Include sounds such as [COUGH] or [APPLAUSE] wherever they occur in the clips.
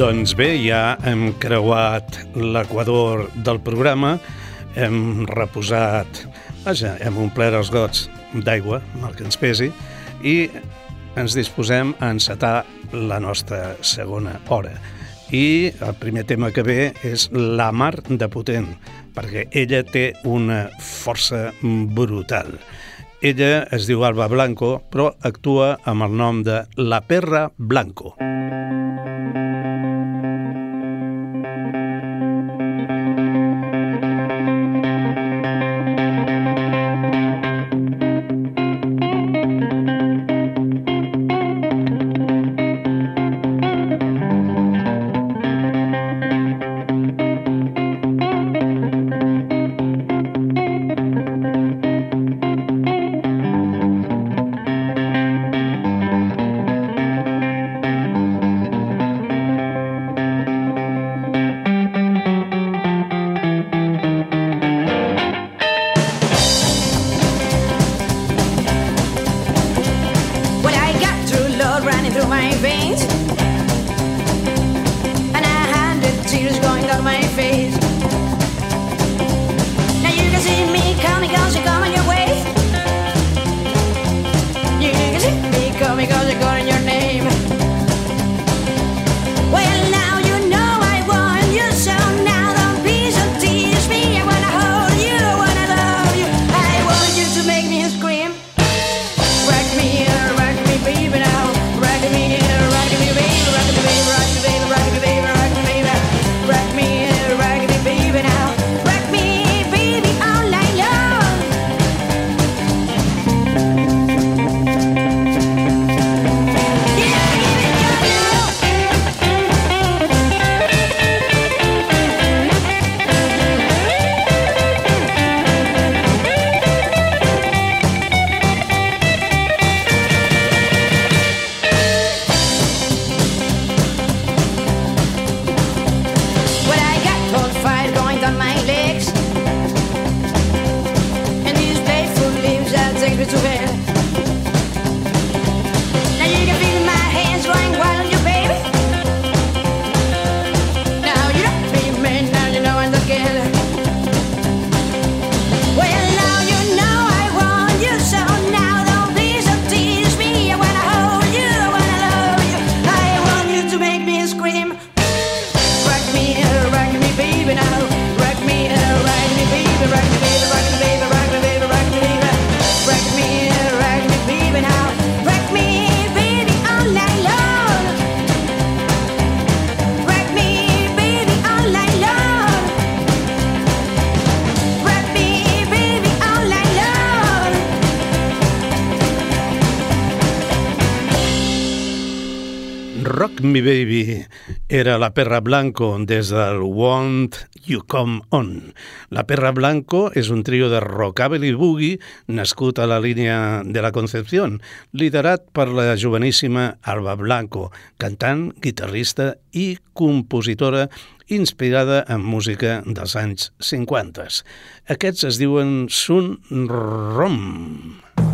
Doncs bé, ja hem creuat l'equador del programa, hem reposat, vaja, hem omplert els gots d'aigua, mal que ens pesi, i ens disposem a encetar la nostra segona hora. I el primer tema que ve és la mar de potent, perquè ella té una força brutal. Ella es diu Alba Blanco, però actua amb el nom de La Perra Blanco. Me era la Perra Blanco des del Won't You Come On. La Perra Blanco és un trio de rockabilly boogie nascut a la línia de la Concepción, liderat per la joveníssima Alba Blanco, cantant, guitarrista i compositora inspirada en música dels anys 50. Aquests es diuen Sun Rom. Cadillac.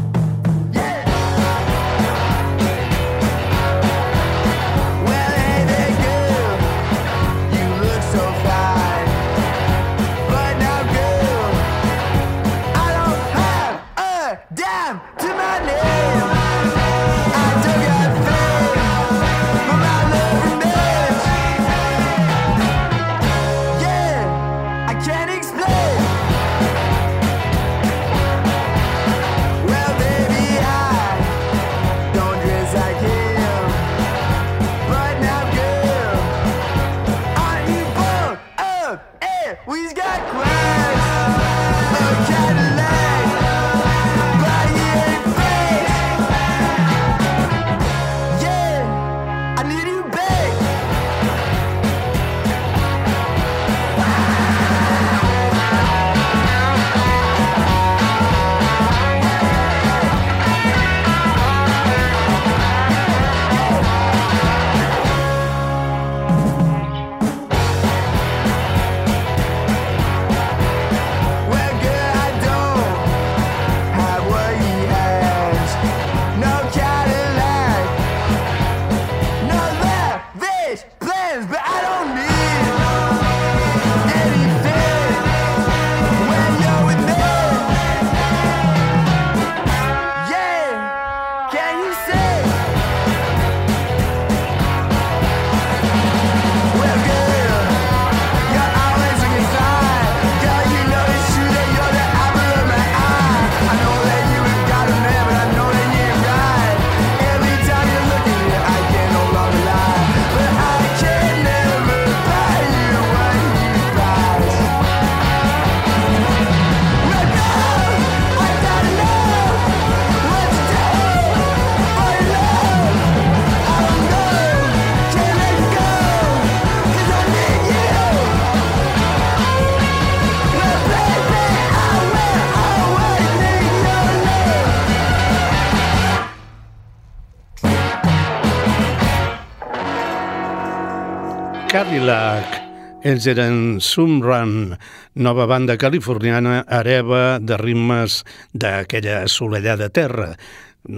Ells eren Sumrun, nova banda californiana hereva de ritmes d'aquella assolellada terra,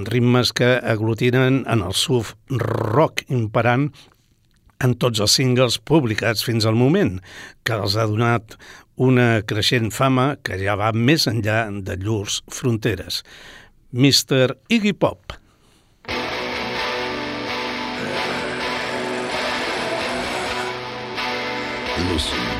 ritmes que aglutinen en el surf rock imperant en tots els singles publicats fins al moment, que els ha donat una creixent fama que ja va més enllà de llurs fronteres. Mr. Iggy Pop. luz.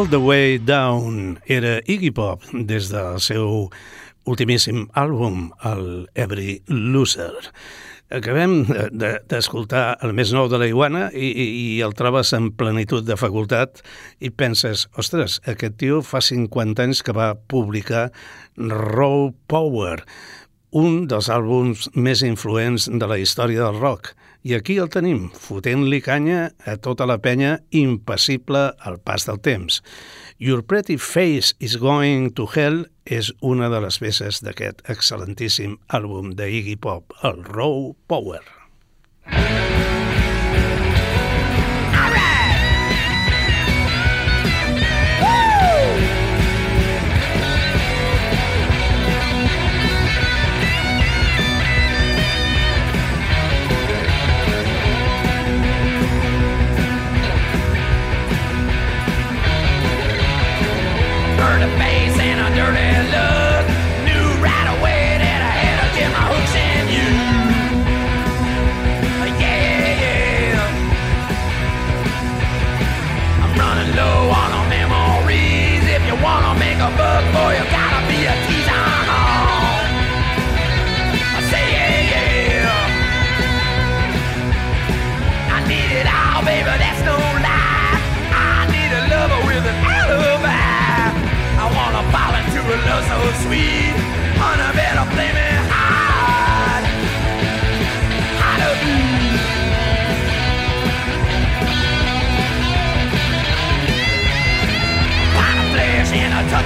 All the Way Down era Iggy Pop des del seu ultimíssim àlbum, el Every Loser. Acabem d'escoltar el més nou de la Iguana i, i, i el trobes en plenitud de facultat i penses, ostres, aquest tio fa 50 anys que va publicar Raw Power, un dels àlbums més influents de la història del rock. I aquí el tenim, fotent-li canya a tota la penya impassible al pas del temps. Your Pretty Face is Going to Hell és una de les peces d'aquest excel·lentíssim àlbum de Iggy Pop, el Raw Power.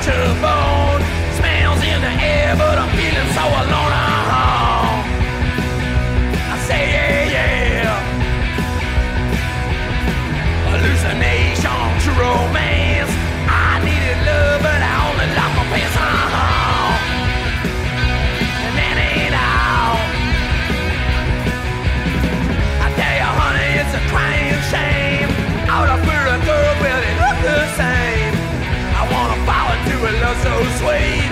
to bone. Smells in the air, but I'm feeling so alone. 为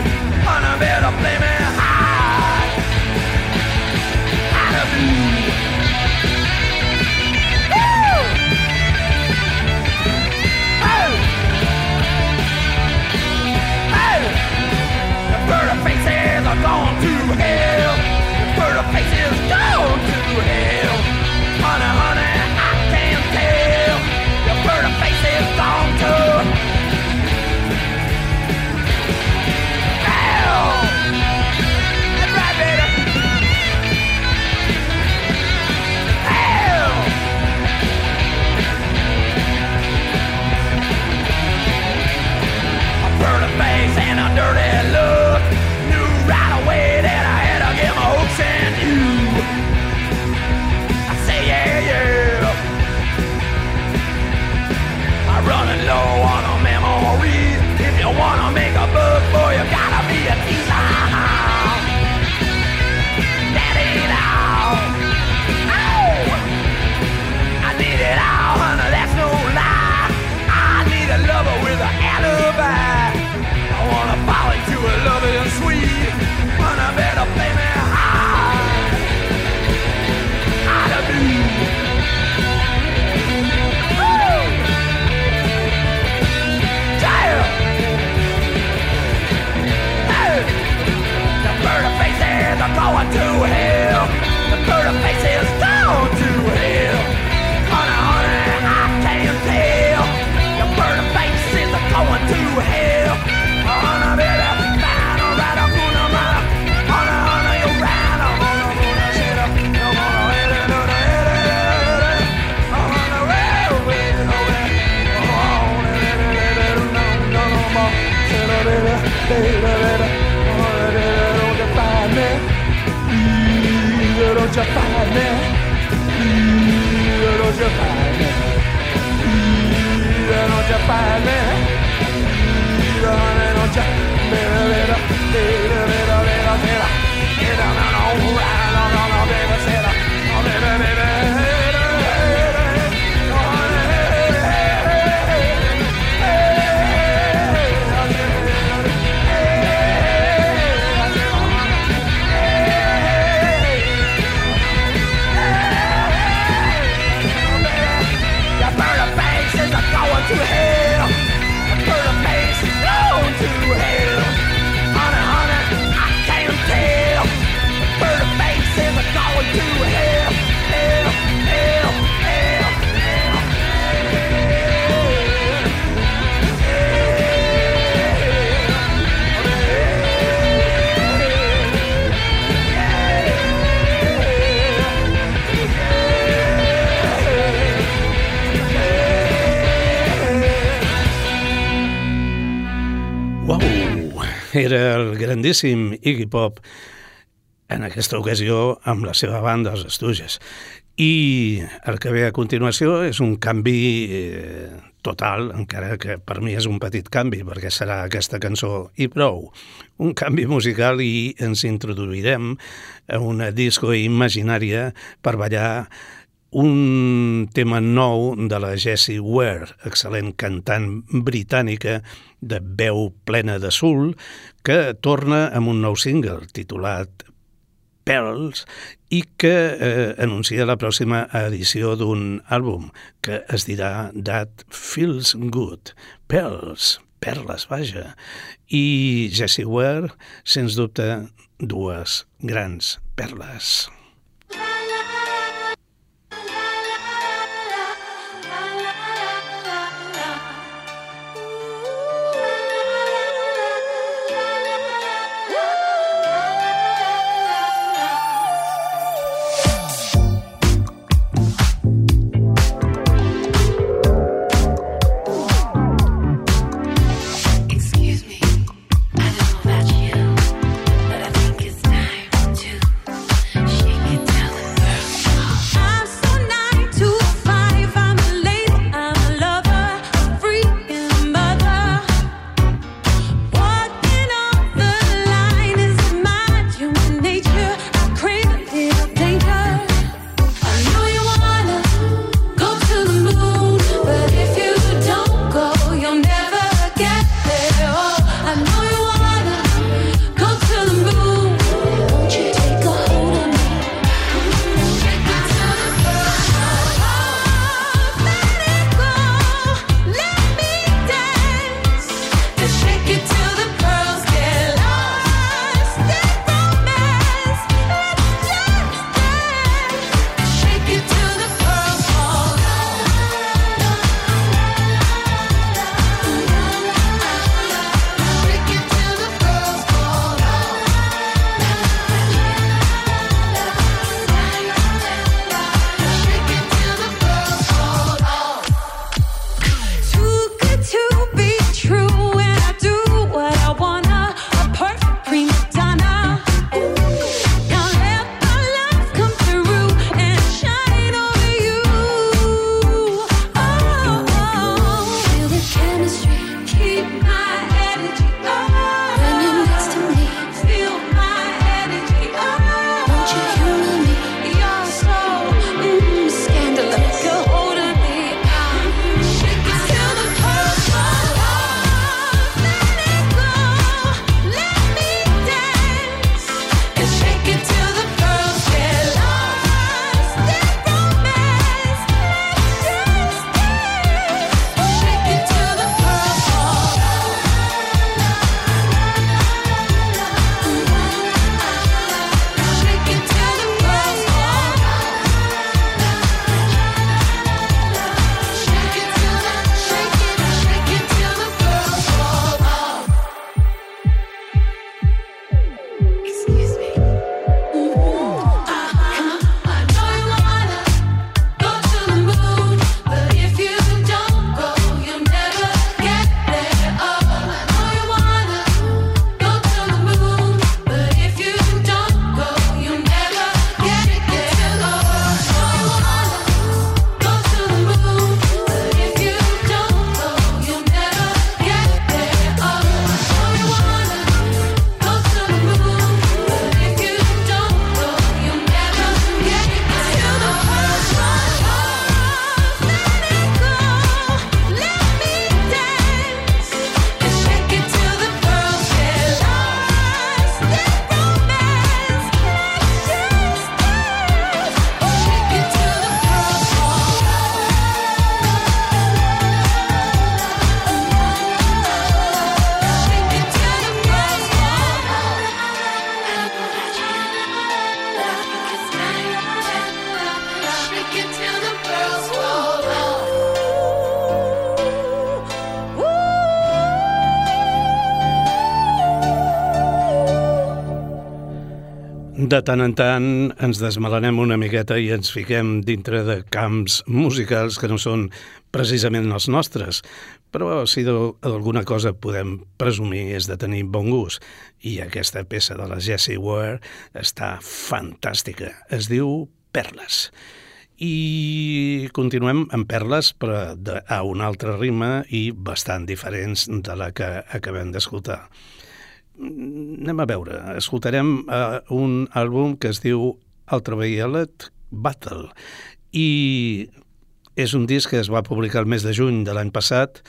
era el grandíssim Iggy Pop, en aquesta ocasió amb la seva banda, els Estuges. I el que ve a continuació és un canvi eh, total, encara que per mi és un petit canvi, perquè serà aquesta cançó i prou. Un canvi musical i ens introduirem a una disco imaginària per ballar un tema nou de la Jessie Ware, excel·lent cantant britànica de veu plena de sul, que torna amb un nou single titulat Pearls i que eh, anuncia la pròxima edició d'un àlbum que es dirà That Feels Good. Pearls, perles, vaja. I Jessie Ware, sens dubte, dues grans perles. De tant en tant ens desmelenem una miqueta i ens fiquem dintre de camps musicals que no són precisament els nostres, però si d'alguna cosa podem presumir és de tenir bon gust. I aquesta peça de la Jessie Ware està fantàstica. Es diu Perles. I continuem amb perles, però a una altra rima i bastant diferents de la que acabem d'escoltar anem a veure, escoltarem uh, un àlbum que es diu Ultraviolet Battle. I és un disc que es va publicar el mes de juny de l'any passat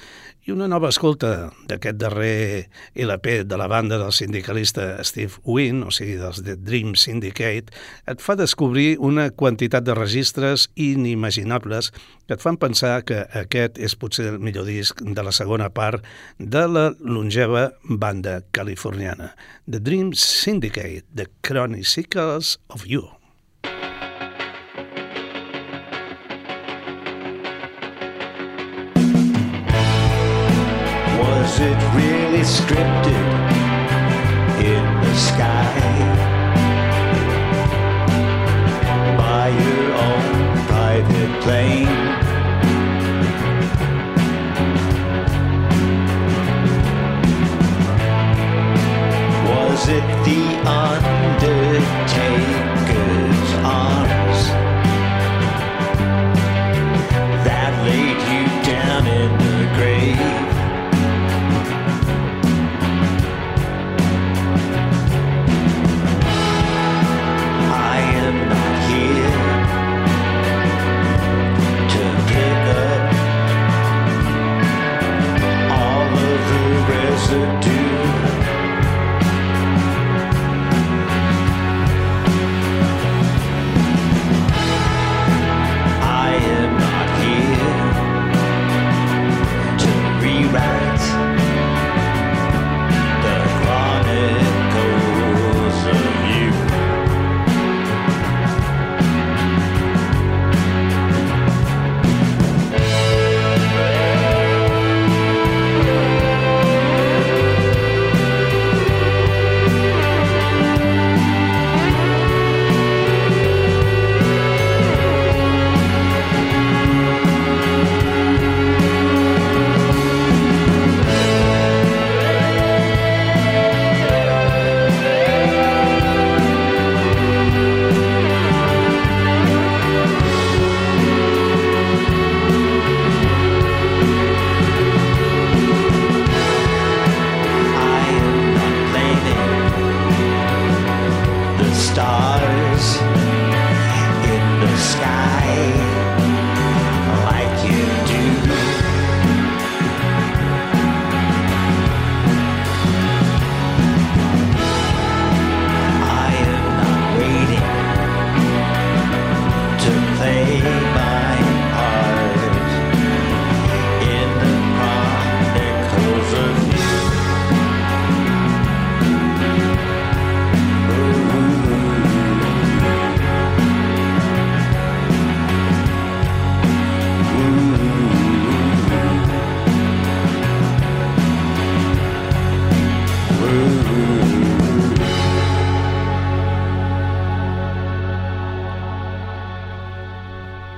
i una nova escolta d'aquest darrer LP de la banda del sindicalista Steve Wynn, o sigui, dels The Dream Syndicate, et fa descobrir una quantitat de registres inimaginables que et fan pensar que aquest és potser el millor disc de la segona part de la longeva banda californiana. The Dream Syndicate, The Chronicles of You. Was it really scripted in the sky by your own private plane? Was it the Undertaker's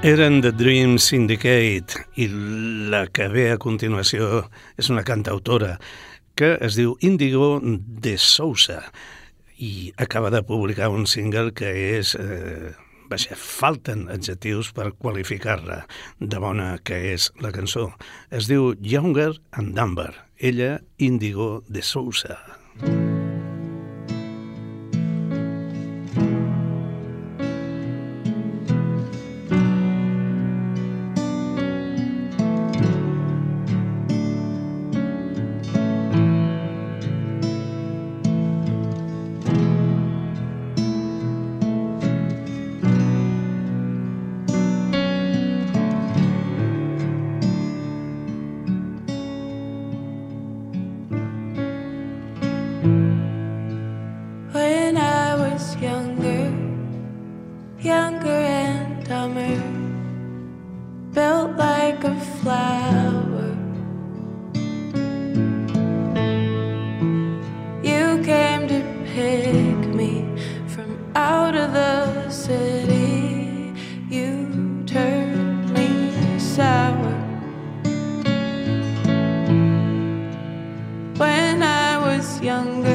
Eren The Dream Syndicate i la que ve a continuació és una cantautora que es diu Indigo de Sousa i acaba de publicar un single que és... Eh, vaja, falten adjectius per qualificar-la de bona que és la cançó. Es diu Younger and Dumber, ella Indigo de Sousa. when I was younger.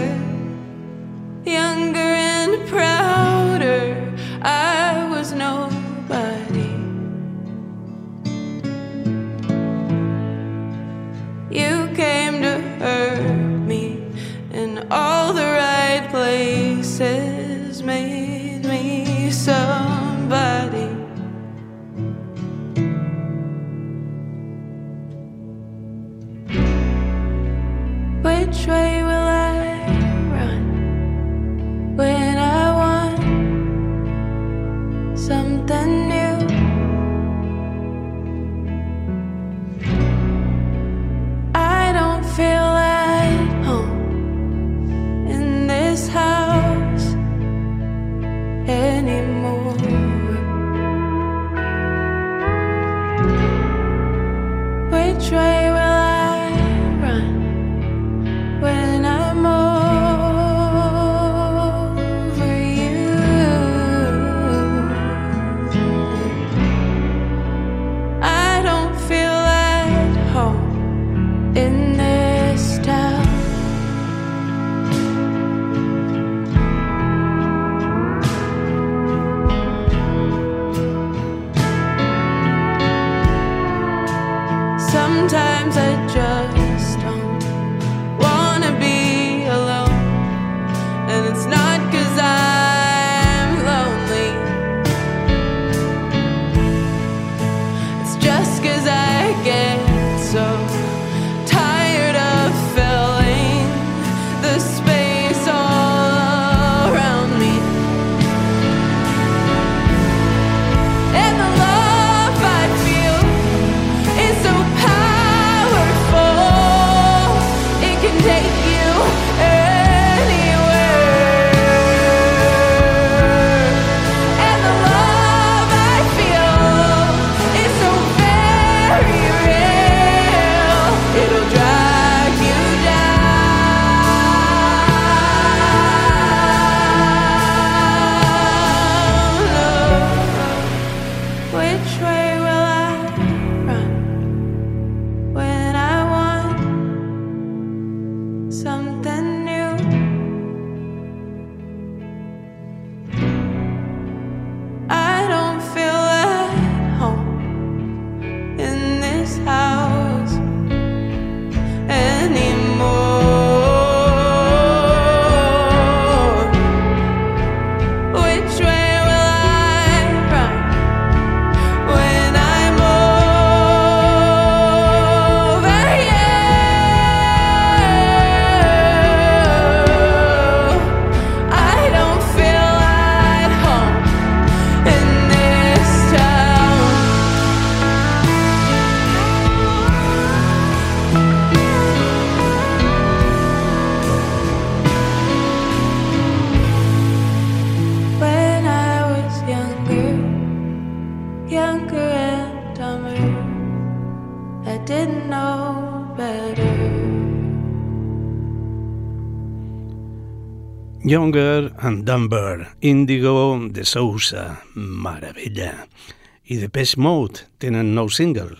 Younger and Dumber, Indigo de Sousa, meravella. I The Pest Mode tenen nou single,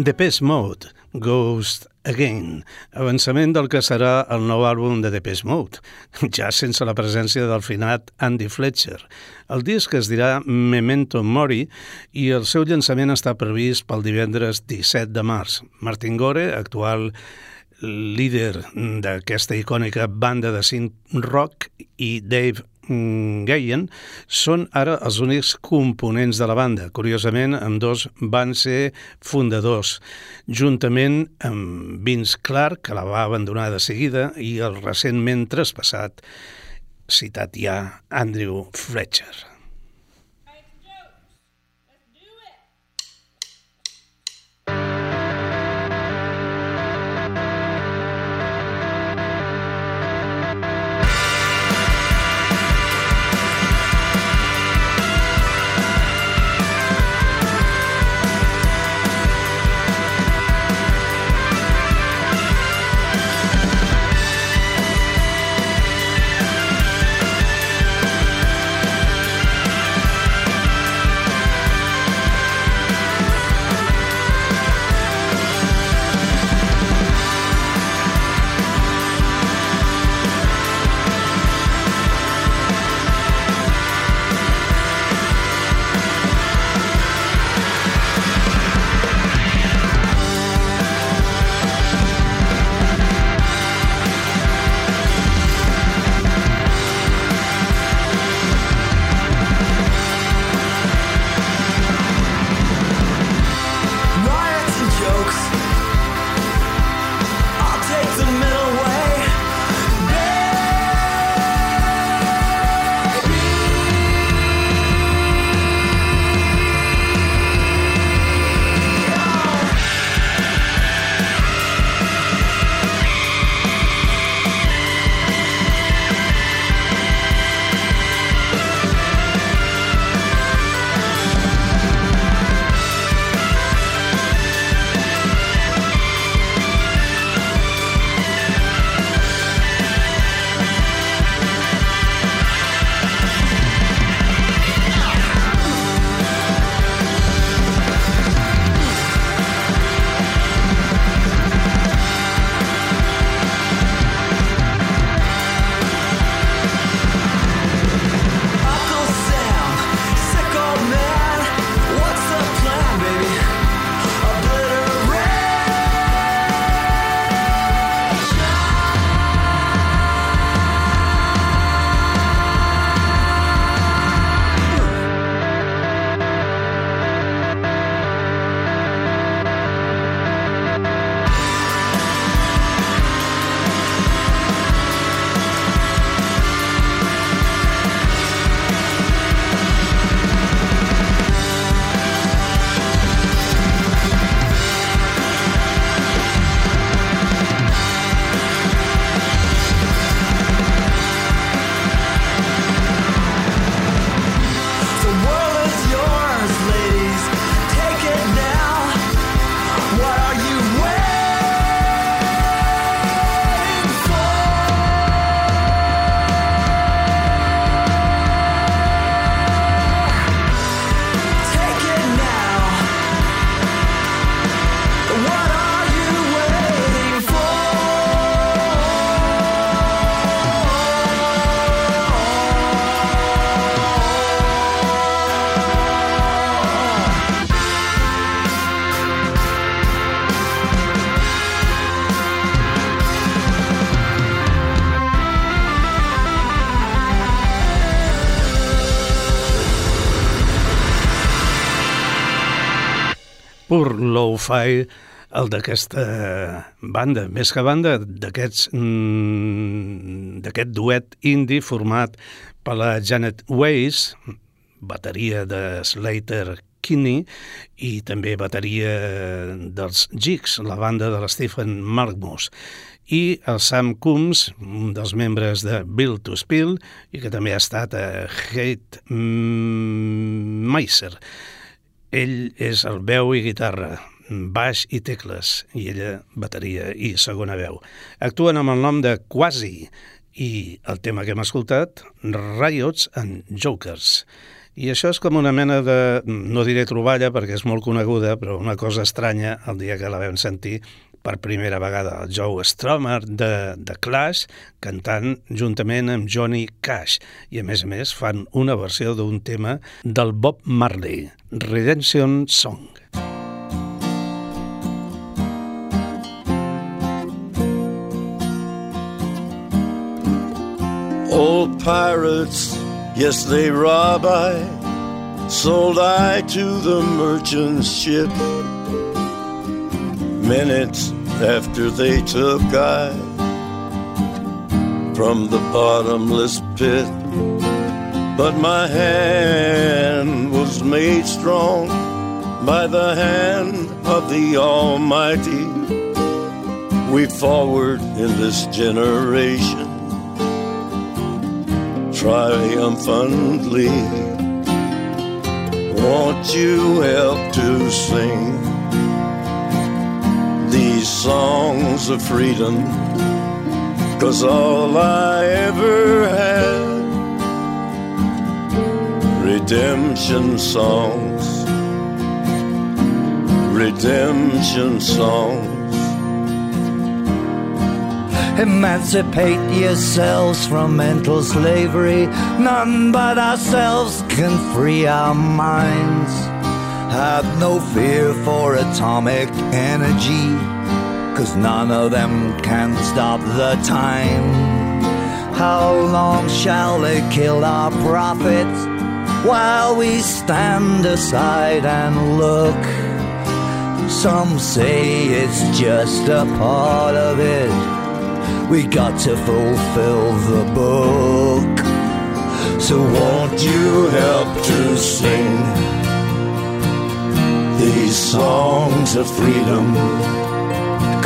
Depeche Mode, Ghost Again, avançament del que serà el nou àlbum de Depeche Mode, [LAUGHS] ja sense la presència del finat Andy Fletcher. El disc es dirà Memento Mori i el seu llançament està previst pel divendres 17 de març. Martin Gore, actual líder d'aquesta icònica banda de synth rock, i Dave Gayen són ara els únics components de la banda. Curiosament, amb dos van ser fundadors, juntament amb Vince Clark, que la va abandonar de seguida, i el recentment traspassat, citat ja, Andrew Fletcher. Pur low-fi el d'aquesta banda, més que banda mm, d'aquest duet indie format per la Janet Weiss, bateria de Slater Kinney i també bateria dels Jigs, la banda de l'Stephen Markmus i el Sam Coombs, un dels membres de Bill to Spill i que també ha estat a Hate Meiser. Ell és el veu i guitarra, baix i tecles, i ella bateria i segona veu. Actuen amb el nom de Quasi i el tema que hem escoltat, Riots and Jokers. I això és com una mena de, no diré troballa perquè és molt coneguda, però una cosa estranya el dia que la vam sentir per primera vegada el Joe Strummer de, de Clash cantant juntament amb Johnny Cash i a més a més fan una versió d'un tema del Bob Marley, Redemption Song. Old pirates, yes, they rob I. Sold I to the merchant ship. Minutes after they took I from the bottomless pit. But my hand was made strong by the hand of the Almighty. We forward in this generation triumphantly. Won't you help to sing songs of freedom? Cause all I ever had, redemption songs, redemption songs. Emancipate yourselves from mental slavery. None but ourselves can free our minds. Have no fear for atomic energy, cause none of them can stop the time. How long shall they kill our prophets while we stand aside and look? Some say it's just a part of it. We got to fulfill the book. So won't you help to sing these songs of freedom?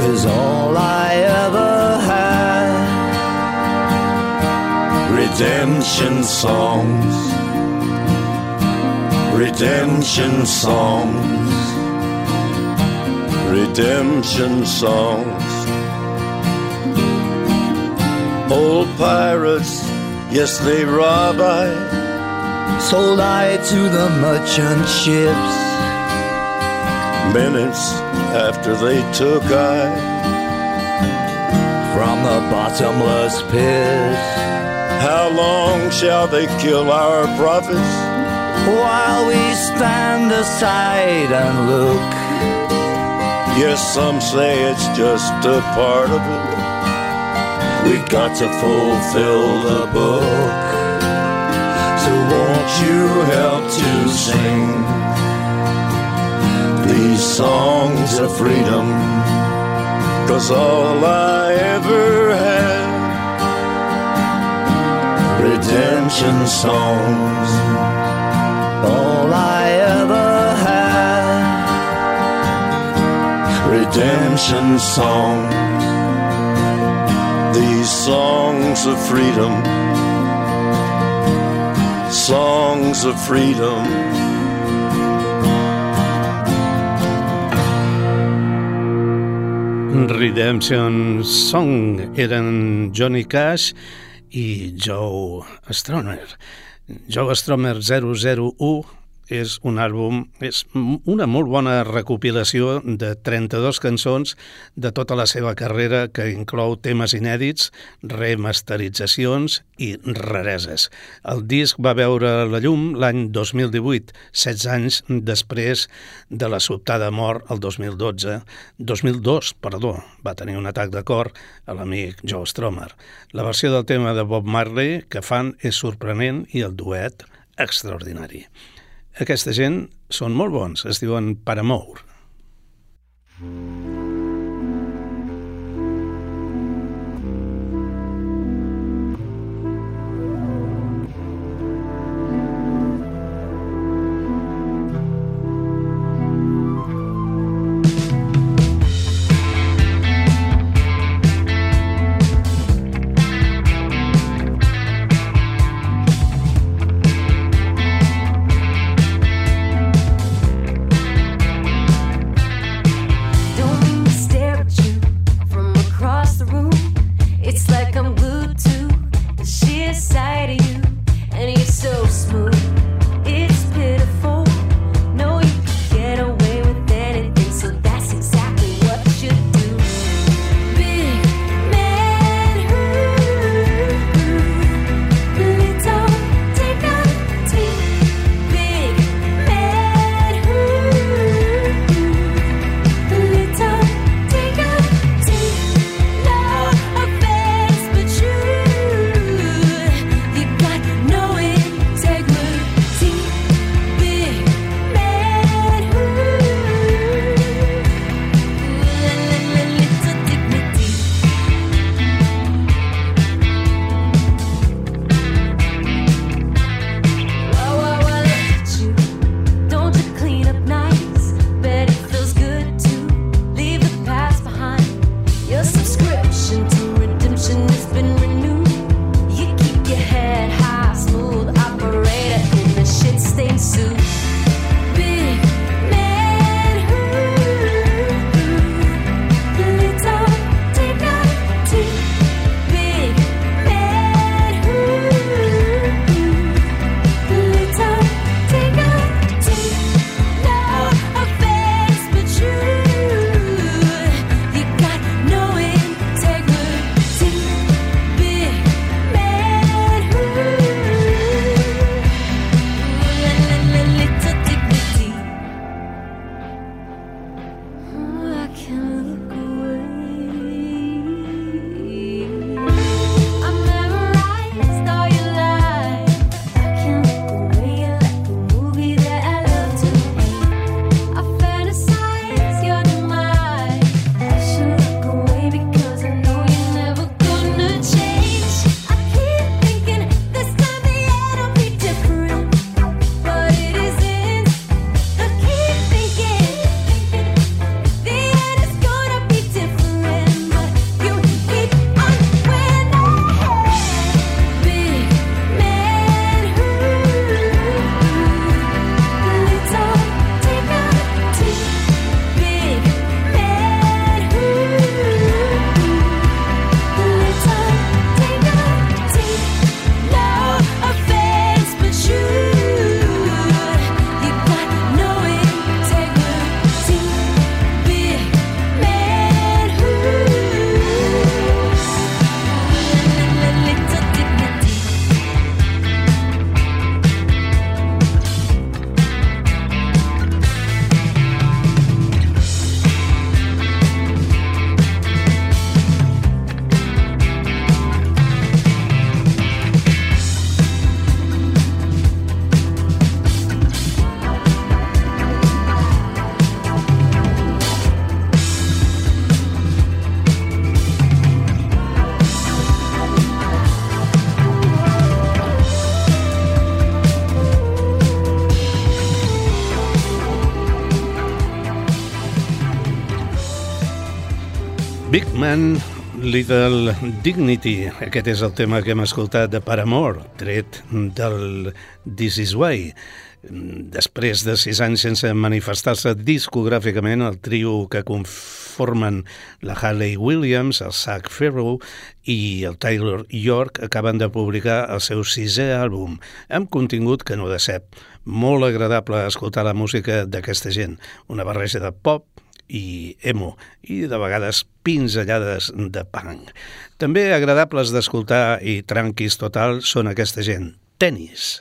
Cause all I ever had, redemption songs, redemption songs, redemption songs. Old pirates, yes, they rob I. Sold I to the merchant ships. Minutes after they took I from the bottomless pit. How long shall they kill our prophets? While we stand aside and look. Yes, some say it's just a part of it. We got to fulfill the book. So won't you help to sing these songs of freedom? Cause all I ever had, redemption songs. All I ever had, redemption songs. These songs of freedom, songs of freedom. Redemption Song eren Johnny Cash i Joe Stromer. Joe Stromer 001 és un àlbum, és una molt bona recopilació de 32 cançons de tota la seva carrera que inclou temes inèdits, remasteritzacions i rareses. El disc va veure la llum l'any 2018, 16 anys després de la sobtada mort el 2012, 2002, perdó, va tenir un atac de cor a l'amic Joe Stromer. La versió del tema de Bob Marley que fan és sorprenent i el duet extraordinari. Aquesta gent són molt bons, es diuen Paramore. Big Man, Little Dignity. Aquest és el tema que hem escoltat de Paramore, tret del This Is Why. Després de sis anys sense manifestar-se discogràficament, el trio que conformen la Harley Williams, el Zach Farrow i el Taylor York acaben de publicar el seu sisè àlbum, amb contingut que no decep. Molt agradable escoltar la música d'aquesta gent, una barreja de pop, i emo, i de vegades pinzellades de punk. També agradables d'escoltar i tranquis total són aquesta gent. Tenis.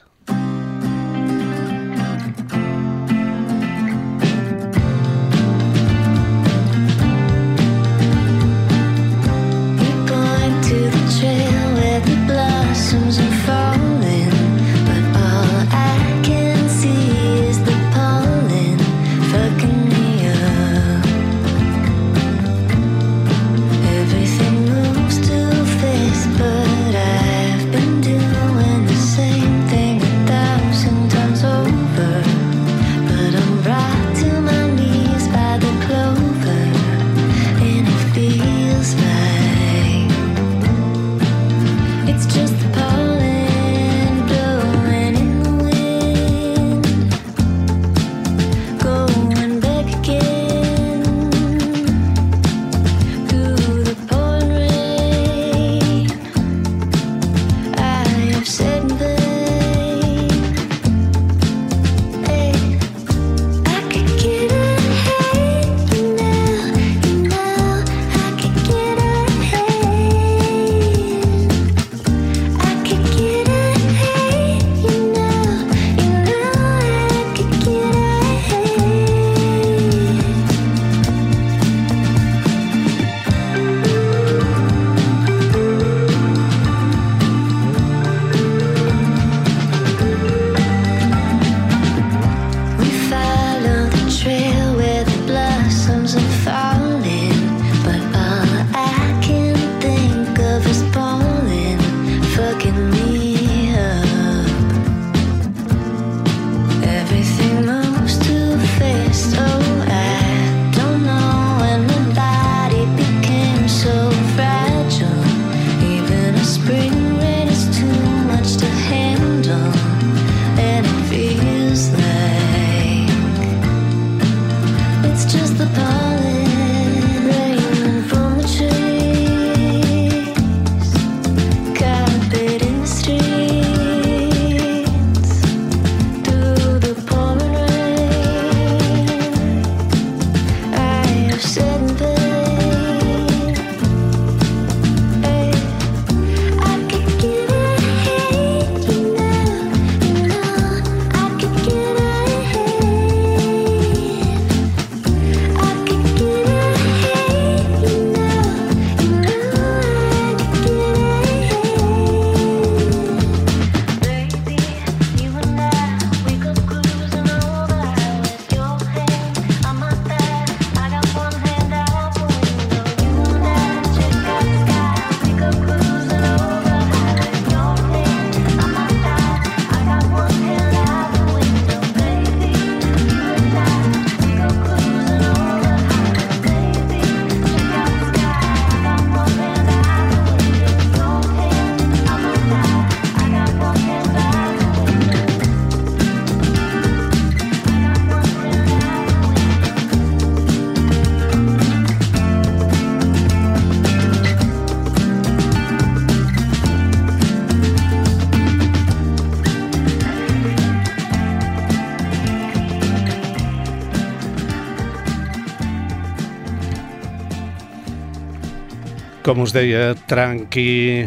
Com us deia, tranqui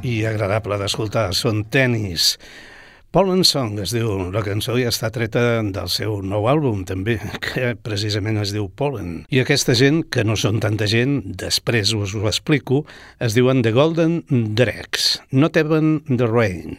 i agradable d'escoltar. Són tenis. Pollen Song es diu, la cançó ja està treta del seu nou àlbum també, que precisament es diu Pollen. I aquesta gent, que no són tanta gent, després us ho explico, es diuen The Golden Dregs, Not Even The Rain.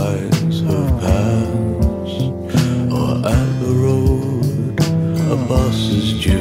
Lights have or at the road a bus is due,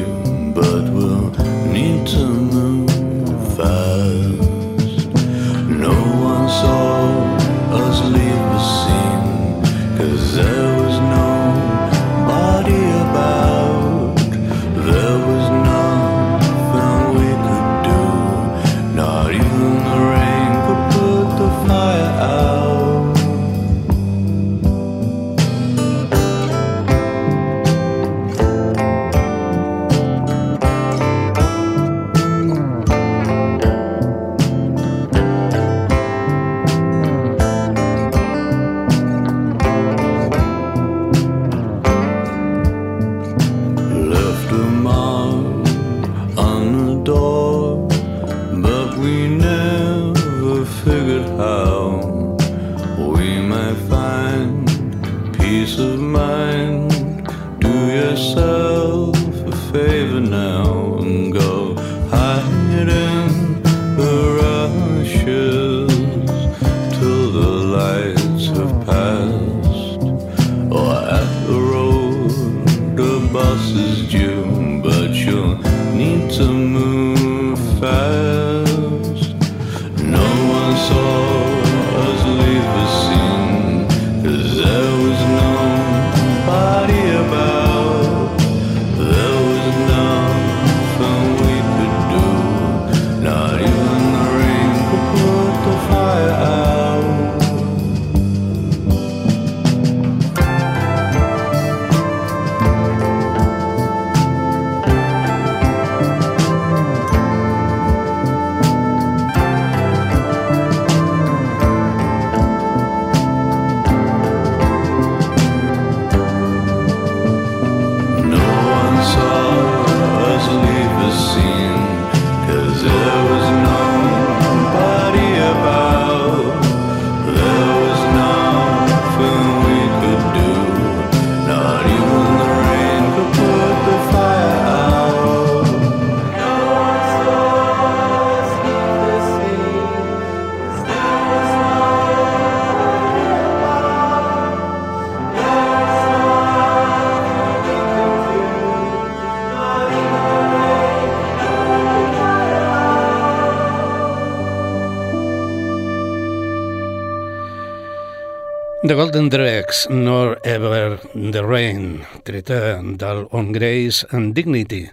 The Golden Dregs, Nor Ever the Rain, treta del On Grace and Dignity.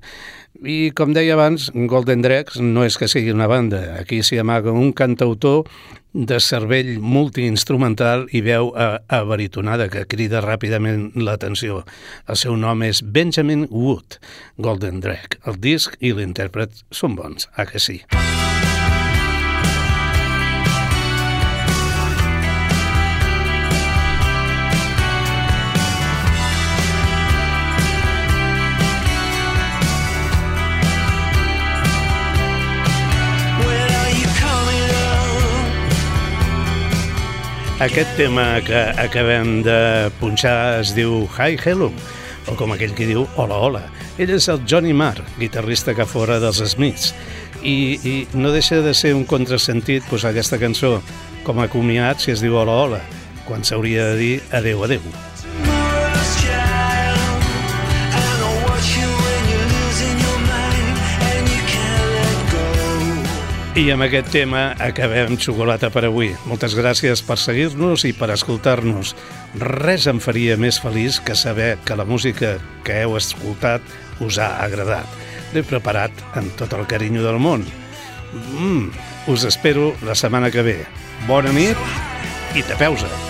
I, com deia abans, Golden Dregs no és que sigui una banda. Aquí s'hi amaga un cantautor de cervell multiinstrumental i veu a, abaritonada que crida ràpidament l'atenció. El seu nom és Benjamin Wood, Golden Drag. El disc i l'intèrpret són bons, ah que sí. When Aquest tema que acabem de punxar es diu Hi Hello, o com aquell que diu Hola Hola. Ell és el Johnny Marr, guitarrista que fora dels Smiths, i, i no deixa de ser un contrasentit posar aquesta cançó com a comiat si es diu Hola Hola, quan s'hauria de dir Adeu Adeu. I amb aquest tema acabem xocolata per avui. Moltes gràcies per seguir-nos i per escoltar-nos. Res em faria més feliç que saber que la música que heu escoltat us ha agradat. L'he preparat amb tot el carinyo del món. Mm, us espero la setmana que ve. Bona nit i tapeu-se!